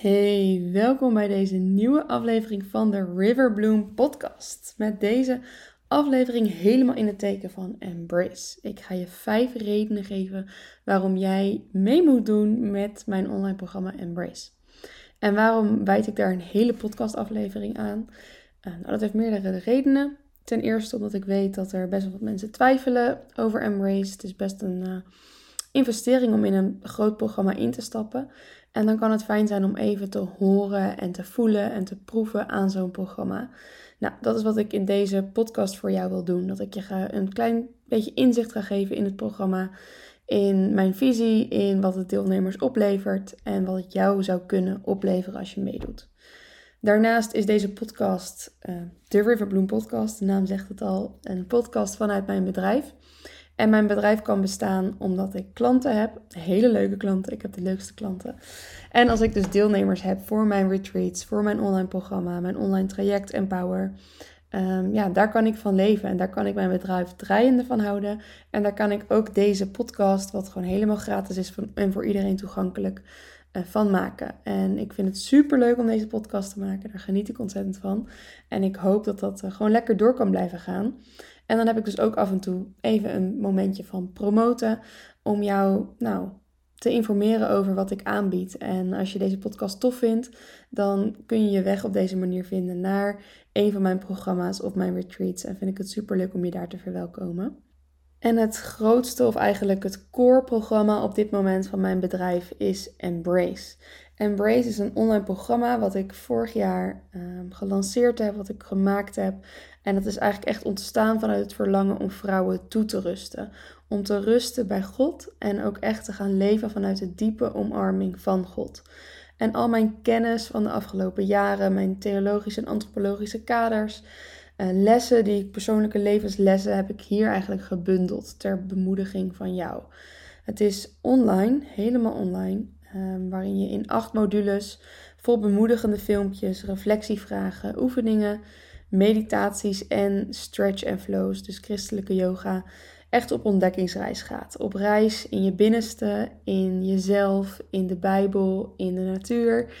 Hey, welkom bij deze nieuwe aflevering van de Riverbloom podcast. Met deze aflevering helemaal in het teken van Embrace. Ik ga je vijf redenen geven waarom jij mee moet doen met mijn online programma Embrace. En waarom wijd ik daar een hele podcastaflevering aan? Uh, nou, dat heeft meerdere redenen. Ten eerste omdat ik weet dat er best wel wat mensen twijfelen over Embrace. Het is best een uh, investering om in een groot programma in te stappen. En dan kan het fijn zijn om even te horen en te voelen en te proeven aan zo'n programma. Nou, dat is wat ik in deze podcast voor jou wil doen. Dat ik je een klein beetje inzicht ga geven in het programma, in mijn visie, in wat het deelnemers oplevert en wat het jou zou kunnen opleveren als je meedoet. Daarnaast is deze podcast, uh, de Riverbloom Podcast, de naam zegt het al, een podcast vanuit mijn bedrijf. En mijn bedrijf kan bestaan omdat ik klanten heb, hele leuke klanten. Ik heb de leukste klanten. En als ik dus deelnemers heb voor mijn retreats, voor mijn online programma, mijn online traject Empower. Um, ja, daar kan ik van leven en daar kan ik mijn bedrijf draaiende van houden. En daar kan ik ook deze podcast, wat gewoon helemaal gratis is en voor iedereen toegankelijk, uh, van maken. En ik vind het super leuk om deze podcast te maken. Daar geniet ik ontzettend van. En ik hoop dat dat uh, gewoon lekker door kan blijven gaan. En dan heb ik dus ook af en toe even een momentje van promoten om jou nou, te informeren over wat ik aanbied. En als je deze podcast tof vindt, dan kun je je weg op deze manier vinden naar een van mijn programma's of mijn retreats. En vind ik het super leuk om je daar te verwelkomen. En het grootste, of eigenlijk het core programma op dit moment van mijn bedrijf is Embrace. Embrace is een online programma wat ik vorig jaar um, gelanceerd heb, wat ik gemaakt heb. En dat is eigenlijk echt ontstaan vanuit het verlangen om vrouwen toe te rusten. Om te rusten bij God en ook echt te gaan leven vanuit de diepe omarming van God. En al mijn kennis van de afgelopen jaren, mijn theologische en antropologische kaders, uh, lessen die ik, persoonlijke levenslessen, heb ik hier eigenlijk gebundeld ter bemoediging van jou. Het is online, helemaal online, um, waarin je in acht modules vol bemoedigende filmpjes, reflectievragen, oefeningen, meditaties en stretch en flows, dus christelijke yoga, echt op ontdekkingsreis gaat. Op reis in je binnenste, in jezelf, in de Bijbel, in de natuur,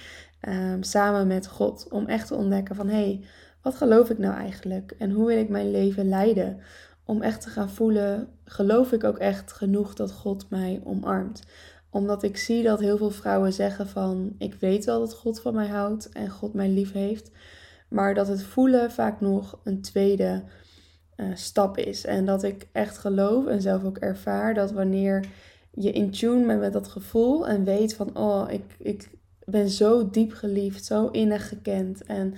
um, samen met God. Om echt te ontdekken van hé, hey, wat geloof ik nou eigenlijk en hoe wil ik mijn leven leiden? Om echt te gaan voelen, geloof ik ook echt genoeg dat God mij omarmt? Omdat ik zie dat heel veel vrouwen zeggen van ik weet wel dat God van mij houdt en God mij lief heeft. Maar dat het voelen vaak nog een tweede uh, stap is. En dat ik echt geloof en zelf ook ervaar dat wanneer je in tune bent met dat gevoel en weet van oh, ik, ik ben zo diep geliefd, zo innig gekend. En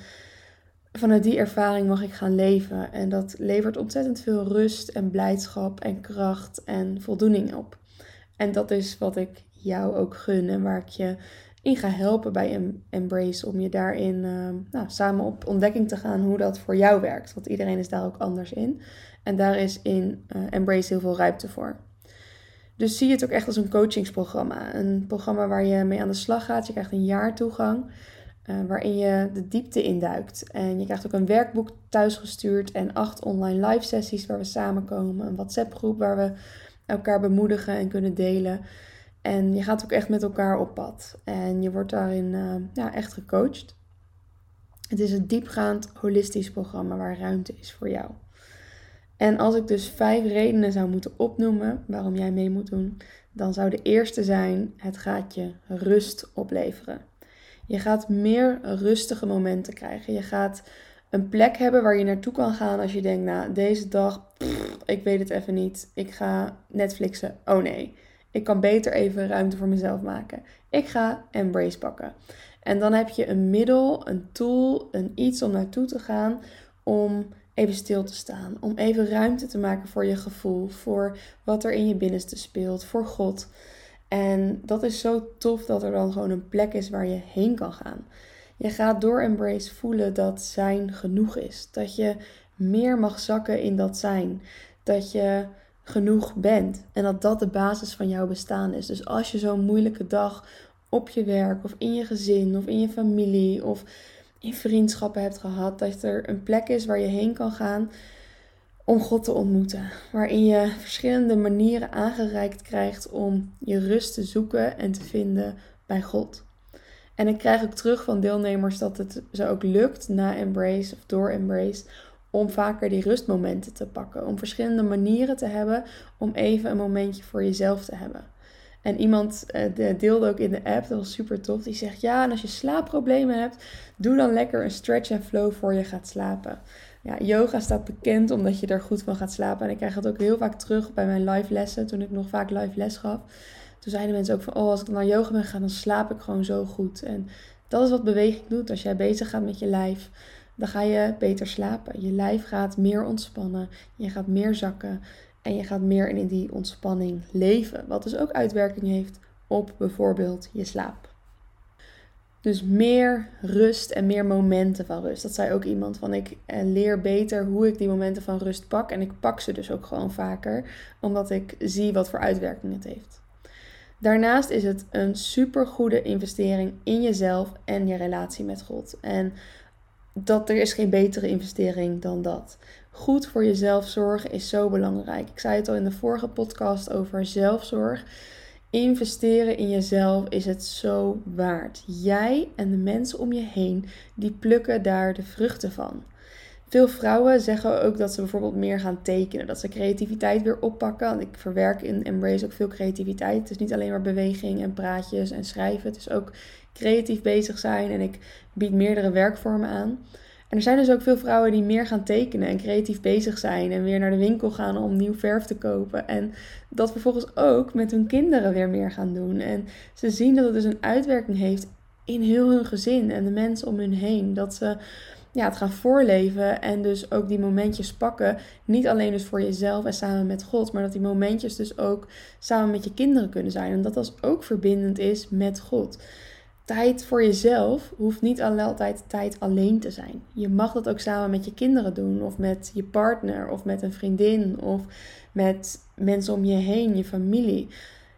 vanuit die ervaring mag ik gaan leven. En dat levert ontzettend veel rust en blijdschap en kracht en voldoening op. En dat is wat ik jou ook gun en waar ik je in ga helpen bij Embrace. Om je daarin uh, nou, samen op ontdekking te gaan hoe dat voor jou werkt. Want iedereen is daar ook anders in. En daar is in uh, Embrace heel veel ruimte voor. Dus zie het ook echt als een coachingsprogramma. Een programma waar je mee aan de slag gaat. Je krijgt een jaar toegang. Uh, waarin je de diepte induikt. En je krijgt ook een werkboek thuisgestuurd en acht online live sessies waar we samenkomen. Een WhatsApp groep waar we elkaar bemoedigen en kunnen delen. En je gaat ook echt met elkaar op pad. En je wordt daarin uh, ja, echt gecoacht. Het is een diepgaand holistisch programma waar ruimte is voor jou. En als ik dus vijf redenen zou moeten opnoemen waarom jij mee moet doen, dan zou de eerste zijn: het gaat je rust opleveren. Je gaat meer rustige momenten krijgen. Je gaat een plek hebben waar je naartoe kan gaan als je denkt, nou, deze dag, ik weet het even niet. Ik ga Netflixen. Oh nee, ik kan beter even ruimte voor mezelf maken. Ik ga Embrace pakken. En dan heb je een middel, een tool, een iets om naartoe te gaan om even stil te staan. Om even ruimte te maken voor je gevoel, voor wat er in je binnenste speelt, voor God. En dat is zo tof dat er dan gewoon een plek is waar je heen kan gaan. Je gaat door Embrace voelen dat zijn genoeg is. Dat je meer mag zakken in dat zijn. Dat je genoeg bent. En dat dat de basis van jouw bestaan is. Dus als je zo'n moeilijke dag op je werk of in je gezin of in je familie of in vriendschappen hebt gehad, dat er een plek is waar je heen kan gaan om God te ontmoeten. Waarin je verschillende manieren aangereikt krijgt om je rust te zoeken en te vinden bij God. En ik krijg ook terug van deelnemers dat het ze ook lukt na Embrace of door Embrace om vaker die rustmomenten te pakken. Om verschillende manieren te hebben om even een momentje voor jezelf te hebben. En iemand uh, deelde ook in de app, dat was super tof. Die zegt: Ja, en als je slaapproblemen hebt, doe dan lekker een stretch en flow voor je gaat slapen. Ja, yoga staat bekend omdat je er goed van gaat slapen. En ik krijg het ook heel vaak terug bij mijn live lessen, toen ik nog vaak live les gaf. Toen zeiden mensen ook van: Oh, als ik naar yoga ben gaan, dan slaap ik gewoon zo goed. En dat is wat beweging doet. Als jij bezig gaat met je lijf, dan ga je beter slapen. Je lijf gaat meer ontspannen. Je gaat meer zakken. En je gaat meer in die ontspanning leven. Wat dus ook uitwerking heeft op bijvoorbeeld je slaap. Dus meer rust en meer momenten van rust. Dat zei ook iemand van ik eh, leer beter hoe ik die momenten van rust pak. En ik pak ze dus ook gewoon vaker, omdat ik zie wat voor uitwerking het heeft. Daarnaast is het een super goede investering in jezelf en je relatie met God. En dat er is geen betere investering dan dat. Goed voor jezelf zorgen is zo belangrijk. Ik zei het al in de vorige podcast over zelfzorg. Investeren in jezelf is het zo waard. Jij en de mensen om je heen, die plukken daar de vruchten van. Veel vrouwen zeggen ook dat ze bijvoorbeeld meer gaan tekenen, dat ze creativiteit weer oppakken. Want ik verwerk in Embrace ook veel creativiteit. Het is niet alleen maar beweging en praatjes en schrijven. Het is ook creatief bezig zijn en ik bied meerdere werkvormen aan. En er zijn dus ook veel vrouwen die meer gaan tekenen en creatief bezig zijn en weer naar de winkel gaan om nieuw verf te kopen. En dat vervolgens ook met hun kinderen weer meer gaan doen. En ze zien dat het dus een uitwerking heeft in heel hun gezin en de mensen om hun heen. Dat ze ja, het gaan voorleven en dus ook die momentjes pakken. Niet alleen dus voor jezelf en samen met God, maar dat die momentjes dus ook samen met je kinderen kunnen zijn. En dat dat ook verbindend is met God tijd voor jezelf hoeft niet altijd tijd alleen te zijn. Je mag dat ook samen met je kinderen doen, of met je partner, of met een vriendin, of met mensen om je heen, je familie.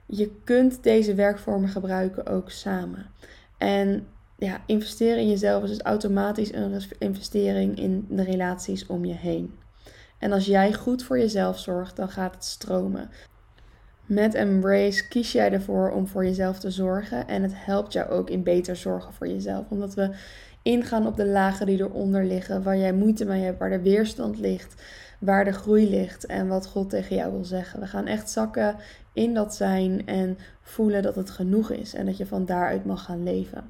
Je kunt deze werkvormen gebruiken ook samen. En ja, investeren in jezelf is dus automatisch een investering in de relaties om je heen. En als jij goed voor jezelf zorgt, dan gaat het stromen. Met Embrace kies jij ervoor om voor jezelf te zorgen. En het helpt jou ook in beter zorgen voor jezelf. Omdat we ingaan op de lagen die eronder liggen. Waar jij moeite mee hebt, waar de weerstand ligt. Waar de groei ligt en wat God tegen jou wil zeggen. We gaan echt zakken in dat zijn en voelen dat het genoeg is. En dat je van daaruit mag gaan leven.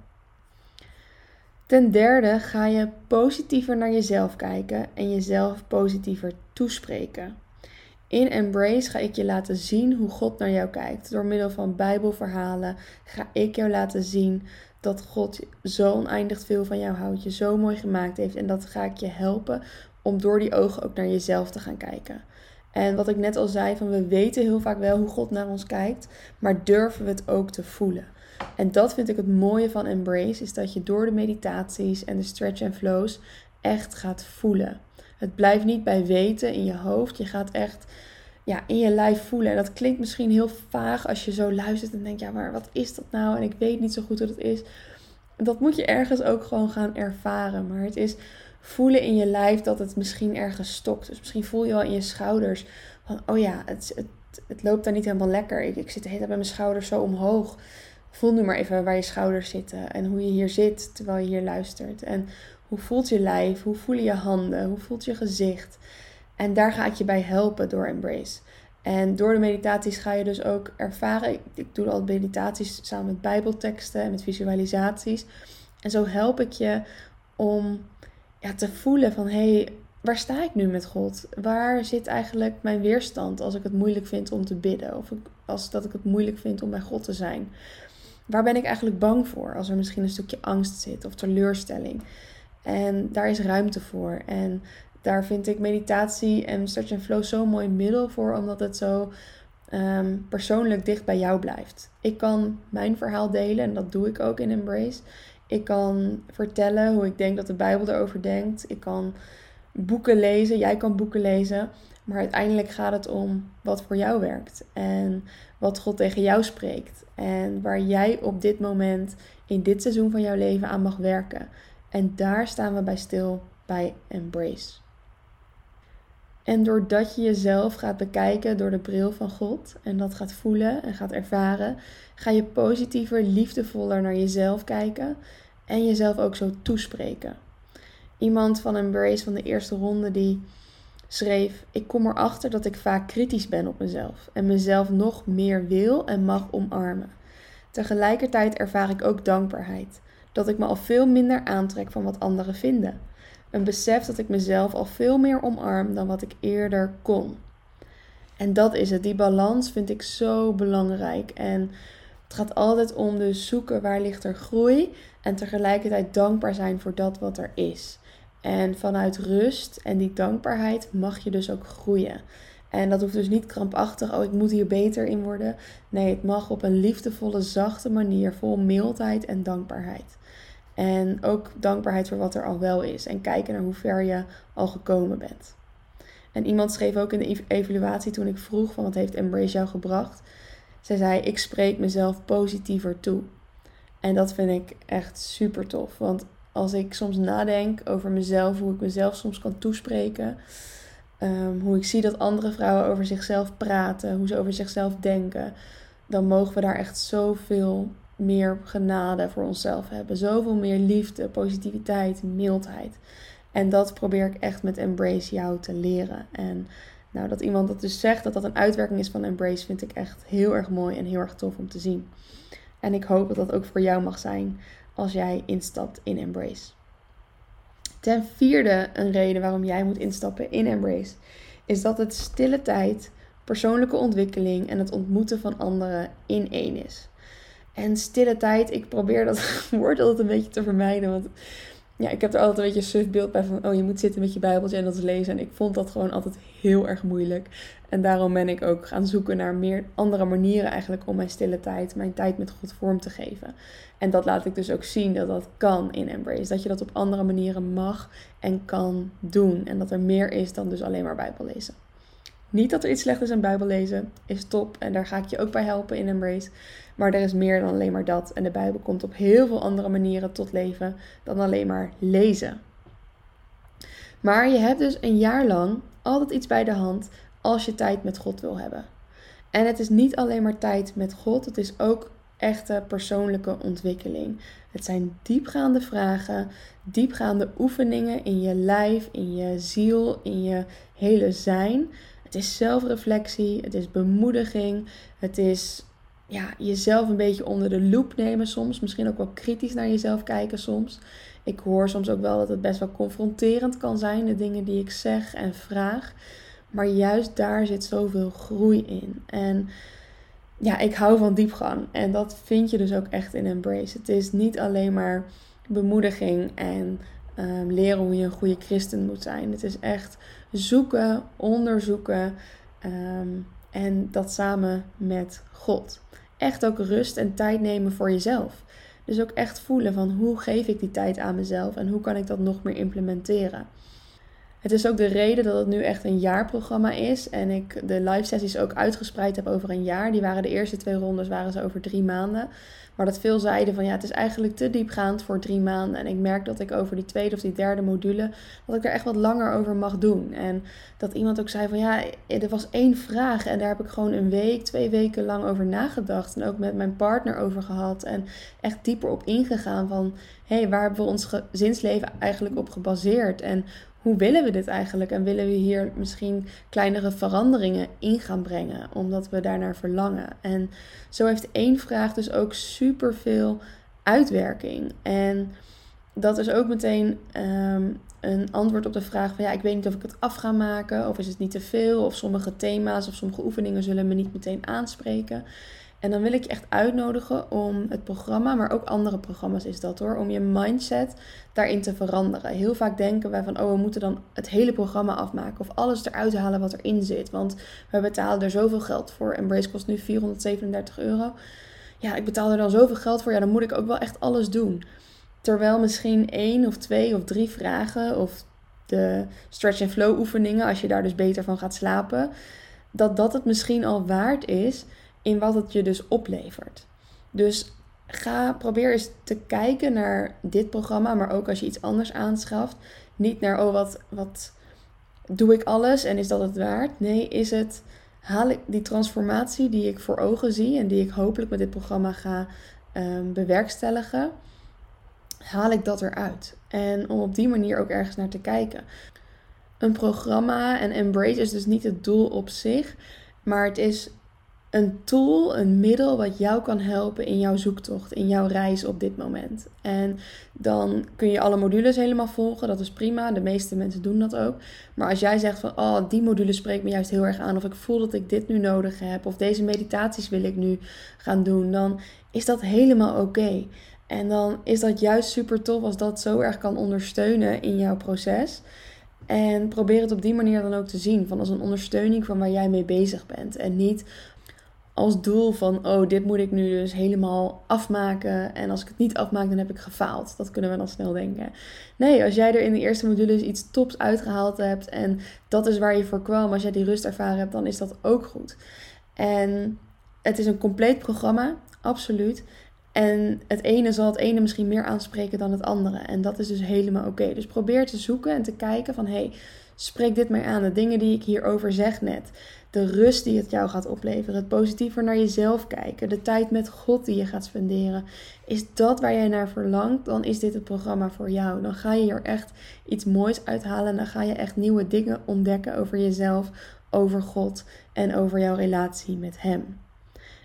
Ten derde ga je positiever naar jezelf kijken en jezelf positiever toespreken. In Embrace ga ik je laten zien hoe God naar jou kijkt. Door middel van Bijbelverhalen ga ik jou laten zien dat God zo oneindig veel van jou houdt, je zo mooi gemaakt heeft. En dat ga ik je helpen om door die ogen ook naar jezelf te gaan kijken. En wat ik net al zei, van we weten heel vaak wel hoe God naar ons kijkt, maar durven we het ook te voelen. En dat vind ik het mooie van Embrace, is dat je door de meditaties en de stretch and flows echt gaat voelen. Het blijft niet bij weten in je hoofd. Je gaat echt ja, in je lijf voelen. En dat klinkt misschien heel vaag als je zo luistert en denkt: ja, maar wat is dat nou? En ik weet niet zo goed wat het is. Dat moet je ergens ook gewoon gaan ervaren. Maar het is voelen in je lijf dat het misschien ergens stokt. Dus misschien voel je al in je schouders van: oh ja, het, het, het loopt daar niet helemaal lekker. Ik, ik zit de hele tijd met mijn schouders zo omhoog. Voel nu maar even waar je schouders zitten en hoe je hier zit terwijl je hier luistert. En hoe voelt je lijf? Hoe voelen je handen? Hoe voelt je gezicht? En daar ga ik je bij helpen door Embrace. En door de meditaties ga je dus ook ervaren. Ik doe al meditaties samen met Bijbelteksten en met visualisaties. En zo help ik je om ja, te voelen van hé, hey, waar sta ik nu met God? Waar zit eigenlijk mijn weerstand als ik het moeilijk vind om te bidden? Of als dat ik het moeilijk vind om bij God te zijn? Waar ben ik eigenlijk bang voor als er misschien een stukje angst zit of teleurstelling? En daar is ruimte voor. En daar vind ik meditatie en Stretch and Flow zo'n mooi middel voor, omdat het zo ehm, persoonlijk dicht bij jou blijft. Ik kan mijn verhaal delen en dat doe ik ook in Embrace. Ik kan vertellen hoe ik denk dat de Bijbel erover denkt. Ik kan boeken lezen, jij kan boeken lezen. Maar uiteindelijk gaat het om wat voor jou werkt en wat God tegen jou spreekt. En waar jij op dit moment in dit seizoen van jouw leven aan mag werken. En daar staan we bij stil bij Embrace. En doordat je jezelf gaat bekijken door de bril van God en dat gaat voelen en gaat ervaren, ga je positiever, liefdevoller naar jezelf kijken en jezelf ook zo toespreken. Iemand van Embrace van de eerste ronde die schreef: Ik kom erachter dat ik vaak kritisch ben op mezelf en mezelf nog meer wil en mag omarmen. Tegelijkertijd ervaar ik ook dankbaarheid, dat ik me al veel minder aantrek van wat anderen vinden. Een besef dat ik mezelf al veel meer omarm dan wat ik eerder kon. En dat is het. Die balans vind ik zo belangrijk. En het gaat altijd om dus zoeken waar ligt er groei en tegelijkertijd dankbaar zijn voor dat wat er is. En vanuit rust en die dankbaarheid mag je dus ook groeien. En dat hoeft dus niet krampachtig, oh ik moet hier beter in worden. Nee, het mag op een liefdevolle, zachte manier, vol mildheid en dankbaarheid. En ook dankbaarheid voor wat er al wel is. En kijken naar hoe ver je al gekomen bent. En iemand schreef ook in de evaluatie toen ik vroeg van wat heeft Embrace jou gebracht. Zij zei, ik spreek mezelf positiever toe. En dat vind ik echt super tof. Want als ik soms nadenk over mezelf, hoe ik mezelf soms kan toespreken. Ehm, hoe ik zie dat andere vrouwen over zichzelf praten, hoe ze over zichzelf denken. Dan mogen we daar echt zoveel meer genade voor onszelf hebben. Zoveel meer liefde, positiviteit, mildheid. En dat probeer ik echt met Embrace jou te leren. En nou, dat iemand dat dus zegt, dat dat een uitwerking is van Embrace, vind ik echt heel erg mooi en heel erg tof om te zien. En ik hoop dat dat ook voor jou mag zijn als jij instapt in Embrace. Ten vierde, een reden waarom jij moet instappen in Embrace, is dat het stille tijd, persoonlijke ontwikkeling en het ontmoeten van anderen in één is. En stille tijd, ik probeer dat woord altijd een beetje te vermijden. Want ja, ik heb er altijd een beetje een suf beeld bij van, oh je moet zitten met je bijbeltje en dat lezen. En ik vond dat gewoon altijd heel erg moeilijk. En daarom ben ik ook gaan zoeken naar meer andere manieren eigenlijk om mijn stille tijd, mijn tijd met God vorm te geven. En dat laat ik dus ook zien dat dat kan in Embrace. Dat je dat op andere manieren mag en kan doen. En dat er meer is dan dus alleen maar bijbel lezen. Niet dat er iets slecht is aan Bijbel lezen, is top en daar ga ik je ook bij helpen in Embrace. Maar er is meer dan alleen maar dat. En de Bijbel komt op heel veel andere manieren tot leven dan alleen maar lezen. Maar je hebt dus een jaar lang altijd iets bij de hand als je tijd met God wil hebben. En het is niet alleen maar tijd met God, het is ook echte persoonlijke ontwikkeling. Het zijn diepgaande vragen, diepgaande oefeningen in je lijf, in je ziel, in je hele zijn. Het is zelfreflectie, het is bemoediging, het is ja, jezelf een beetje onder de loep nemen soms. Misschien ook wel kritisch naar jezelf kijken soms. Ik hoor soms ook wel dat het best wel confronterend kan zijn, de dingen die ik zeg en vraag. Maar juist daar zit zoveel groei in. En ja, ik hou van diepgang. En dat vind je dus ook echt in Embrace. Het is niet alleen maar bemoediging en um, leren hoe je een goede christen moet zijn. Het is echt zoeken, onderzoeken ehm, en dat samen met God. Echt ook rust en tijd nemen voor jezelf. Dus ook echt voelen van hoe geef ik die tijd aan mezelf en hoe kan ik dat nog meer implementeren. Het is ook de reden dat het nu echt een jaarprogramma is. En ik de live sessies ook uitgespreid heb over een jaar. Die waren de eerste twee rondes waren ze over drie maanden. Maar dat veel zeiden van ja, het is eigenlijk te diepgaand voor drie maanden. En ik merk dat ik over die tweede of die derde module, dat ik er echt wat langer over mag doen. En dat iemand ook zei van ja, er was één vraag en daar heb ik gewoon een week, twee weken lang over nagedacht. En ook met mijn partner over gehad. En echt dieper op ingegaan van hé, hey, waar hebben we ons gezinsleven eigenlijk op gebaseerd? En hoe willen we dit eigenlijk? En willen we hier misschien kleinere veranderingen in gaan brengen, omdat we daarnaar verlangen? En zo heeft één vraag dus ook superveel uitwerking. En dat is ook meteen ehm, een antwoord op de vraag van ja, ik weet niet of ik het af ga maken, of is het niet te veel, of sommige thema's of sommige oefeningen zullen me niet meteen aanspreken. En dan wil ik je echt uitnodigen om het programma, maar ook andere programma's is dat hoor, om je mindset daarin te veranderen. Heel vaak denken wij van, oh, we moeten dan het hele programma afmaken of alles eruit halen wat erin zit. Want we betalen er zoveel geld voor. Embrace kost nu 437 euro. Ja, ik betaal er dan zoveel geld voor. Ja, dan moet ik ook wel echt alles doen. Terwijl misschien één of twee of drie vragen of de stretch and flow oefeningen, als je daar dus beter van gaat slapen, dat dat het misschien al waard is in wat het je dus oplevert. Dus ga, probeer eens te kijken naar dit programma, maar ook als je iets anders aanschaft. Niet naar, oh wat, wat doe ik alles en is dat het waard? Nee, is het haal ik die transformatie die ik voor ogen zie en die ik hopelijk met dit programma ga um, bewerkstelligen, haal ik dat eruit. En om op die manier ook ergens naar te kijken. Een programma en Embrace is dus niet het doel op zich, maar het is een tool, een middel wat jou kan helpen in jouw zoektocht, in jouw reis op dit moment. En dan kun je alle modules helemaal volgen, dat is prima. De meeste mensen doen dat ook. Maar als jij zegt van, oh, die module spreekt me juist heel erg aan, of ik voel dat ik dit nu nodig heb, of deze meditaties wil ik nu gaan doen, dan is dat helemaal oké. En dan is dat juist super tof als dat zo erg kan ondersteunen in jouw proces. En probeer het op die manier dan ook te zien, van als een ondersteuning van waar jij mee bezig bent. En niet als doel van, oh, dit moet ik nu dus helemaal afmaken. En als ik het niet afmaak, dan heb ik gefaald. Dat kunnen we dan snel denken. Nee, als jij er in de eerste modules iets tops uitgehaald hebt en dat is waar je voor kwam, als jij die rust ervaren hebt, dan is dat ook goed. En het is een compleet programma, absoluut. En het ene zal het ene misschien meer aanspreken dan het andere. En dat is dus helemaal oké. Dus probeer te zoeken en te kijken van, hey, spreek dit mij aan. De dingen die ik hierover zeg net de rust die het jou gaat opleveren, het positiever naar jezelf kijken, de tijd met God die je gaat spenderen. Is dat waar jij naar verlangt, dan is dit het programma voor jou. Dan ga je er echt iets moois uithalen en dan ga je echt nieuwe dingen ontdekken over jezelf, over God en over jouw relatie met Hem.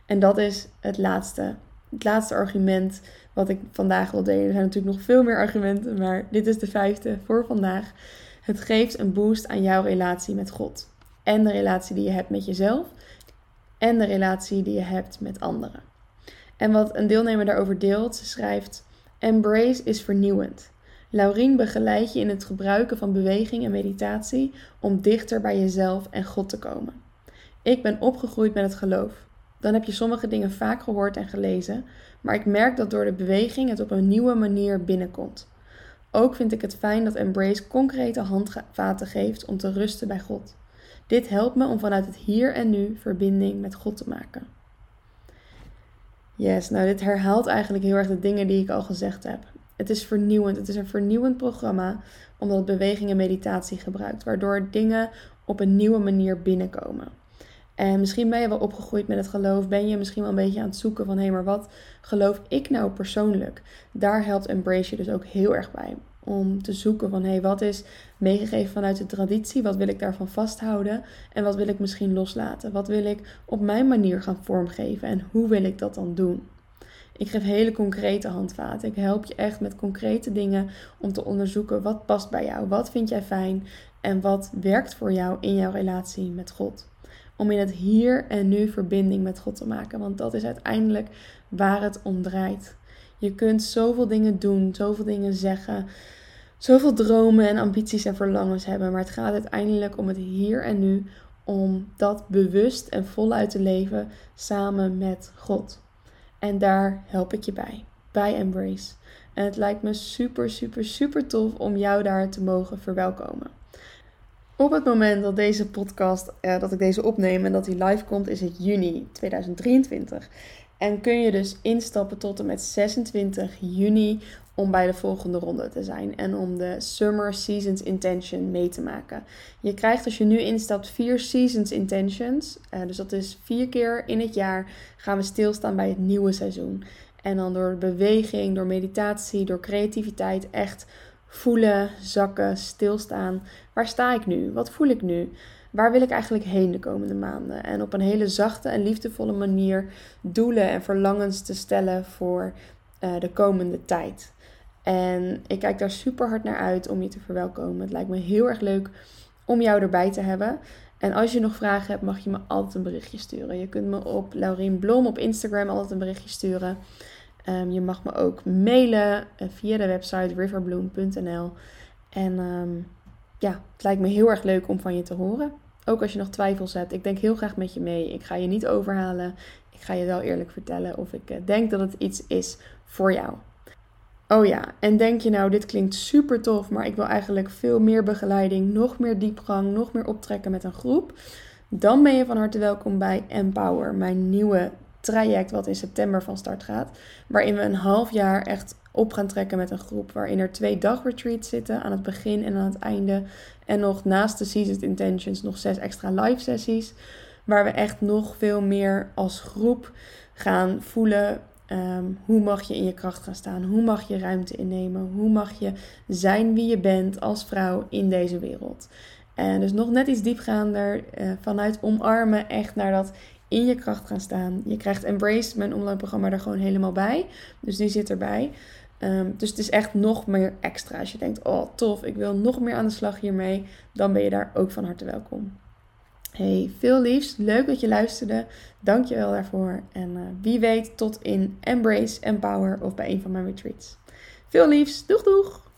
En dat is het laatste, het laatste argument wat ik vandaag wil delen. Er zijn natuurlijk nog veel meer argumenten, maar dit is de vijfde voor vandaag. Het geeft een boost aan jouw relatie met God en de relatie die je hebt met jezelf en de relatie die je hebt met anderen. En wat een deelnemer daarover deelt, ze schrijft: Embrace is vernieuwend. Laurien begeleidt je in het gebruiken van beweging en meditatie om dichter bij jezelf en God te komen. Ik ben opgegroeid met het geloof. Dan heb je sommige dingen vaak gehoord en gelezen, maar ik merk dat door de beweging het op een nieuwe manier binnenkomt. Ook vind ik het fijn dat Embrace concrete handvaten geeft om te rusten bij God. Dit helpt me om vanuit het hier en nu verbinding met God te maken. Yes, nou dit herhaalt eigenlijk heel erg de dingen die ik al gezegd heb. Het is vernieuwend. Het is een vernieuwend programma omdat het beweging en meditatie gebruikt, waardoor dingen op een nieuwe manier binnenkomen. En misschien ben je wel opgegroeid met het geloof, ben je misschien wel een beetje aan het zoeken van hé, hey, maar wat geloof ik nou persoonlijk? Daar helpt Embrace je dus ook heel erg bij om te zoeken van hé, hey, wat is meegegeven vanuit de traditie? Wat wil ik daarvan vasthouden? En wat wil ik misschien loslaten? Wat wil ik op mijn manier gaan vormgeven? En hoe wil ik dat dan doen? Ik geef hele concrete handvaten. Ik help je echt met concrete dingen om te onderzoeken wat past bij jou, wat vind jij fijn en wat werkt voor jou in jouw relatie met God. Om in het hier en nu verbinding met God te maken, want dat is uiteindelijk waar het om draait. Je kunt zoveel dingen doen, zoveel dingen zeggen, zoveel dromen en ambities en verlangens hebben. Maar het gaat uiteindelijk om het hier en nu, om dat bewust en voluit te leven samen met God. En daar help ik je bij, bij Embrace. En het lijkt me super, super, super tof om jou daar te mogen verwelkomen. Op het moment dat deze podcast, eh, dat ik deze opneem en dat die live komt, is het juni 2023. En kun je dus instappen tot en met 26 juni om bij de volgende ronde te zijn en om de Summer Seasons Intention mee te maken. Je krijgt als je nu instapt vier Seasons Intentions. Uh, dus dat is vier keer in het jaar gaan we stilstaan bij het nieuwe seizoen. En dan door beweging, door meditatie, door creativiteit echt voelen, zakken, stilstaan. Waar sta ik nu? Wat voel ik nu? waar wil ik eigenlijk heen de komende maanden? En op een hele zachte en liefdevolle manier doelen en verlangens te stellen voor uh, de komende tijd. En ik kijk daar super hard naar uit om je te verwelkomen. Het lijkt me heel erg leuk om jou erbij te hebben. En als je nog vragen hebt, mag je me altijd een berichtje sturen. Je kunt me op Laurien Blom op Instagram altijd een berichtje sturen. Um, je mag me ook mailen uh, via de website riverbloom.nl. En um, ja, het lijkt me heel erg leuk om van je te horen. Ook als je nog twijfels hebt. Ik denk heel graag met je mee. Ik ga je niet overhalen. Ik ga je wel eerlijk vertellen of ik eh, denk dat het iets is voor jou. Oh ja, en denk je nou, dit klinkt super tof, maar ik wil eigenlijk veel meer begeleiding, nog meer diepgang, nog meer optrekken met een groep. Dan ben je van harte welkom bij Empower, mijn nieuwe traject wat in september van start gaat. Waarin we een half jaar echt op gaan trekken met een groep. Waarin er twee dagretreats zitten aan het begin en aan het einde. En nog naast de Seasoned Intentions nog zes extra live sessies. Waar we echt nog veel meer als groep gaan voelen. Ehm, hoe mag je in je kracht gaan staan? Hoe mag je ruimte innemen? Hoe mag je zijn wie je bent als vrouw in deze wereld? En dus nog net iets diepgaander uh, vanuit omarmen, echt naar dat in je kracht gaan staan. Je krijgt Embrace, mijn online programma, er gewoon helemaal bij. Dus die zit erbij. Um, dus het is echt nog meer extra. Als je denkt, oh tof, ik wil nog meer aan de slag hiermee, dan ben je daar ook van harte welkom. Hey, veel liefs. Leuk dat je luisterde. Dank je wel daarvoor. En uh, wie weet tot in Embrace, Empower of bij een van mijn retreats. Veel liefs. Doeg doeg!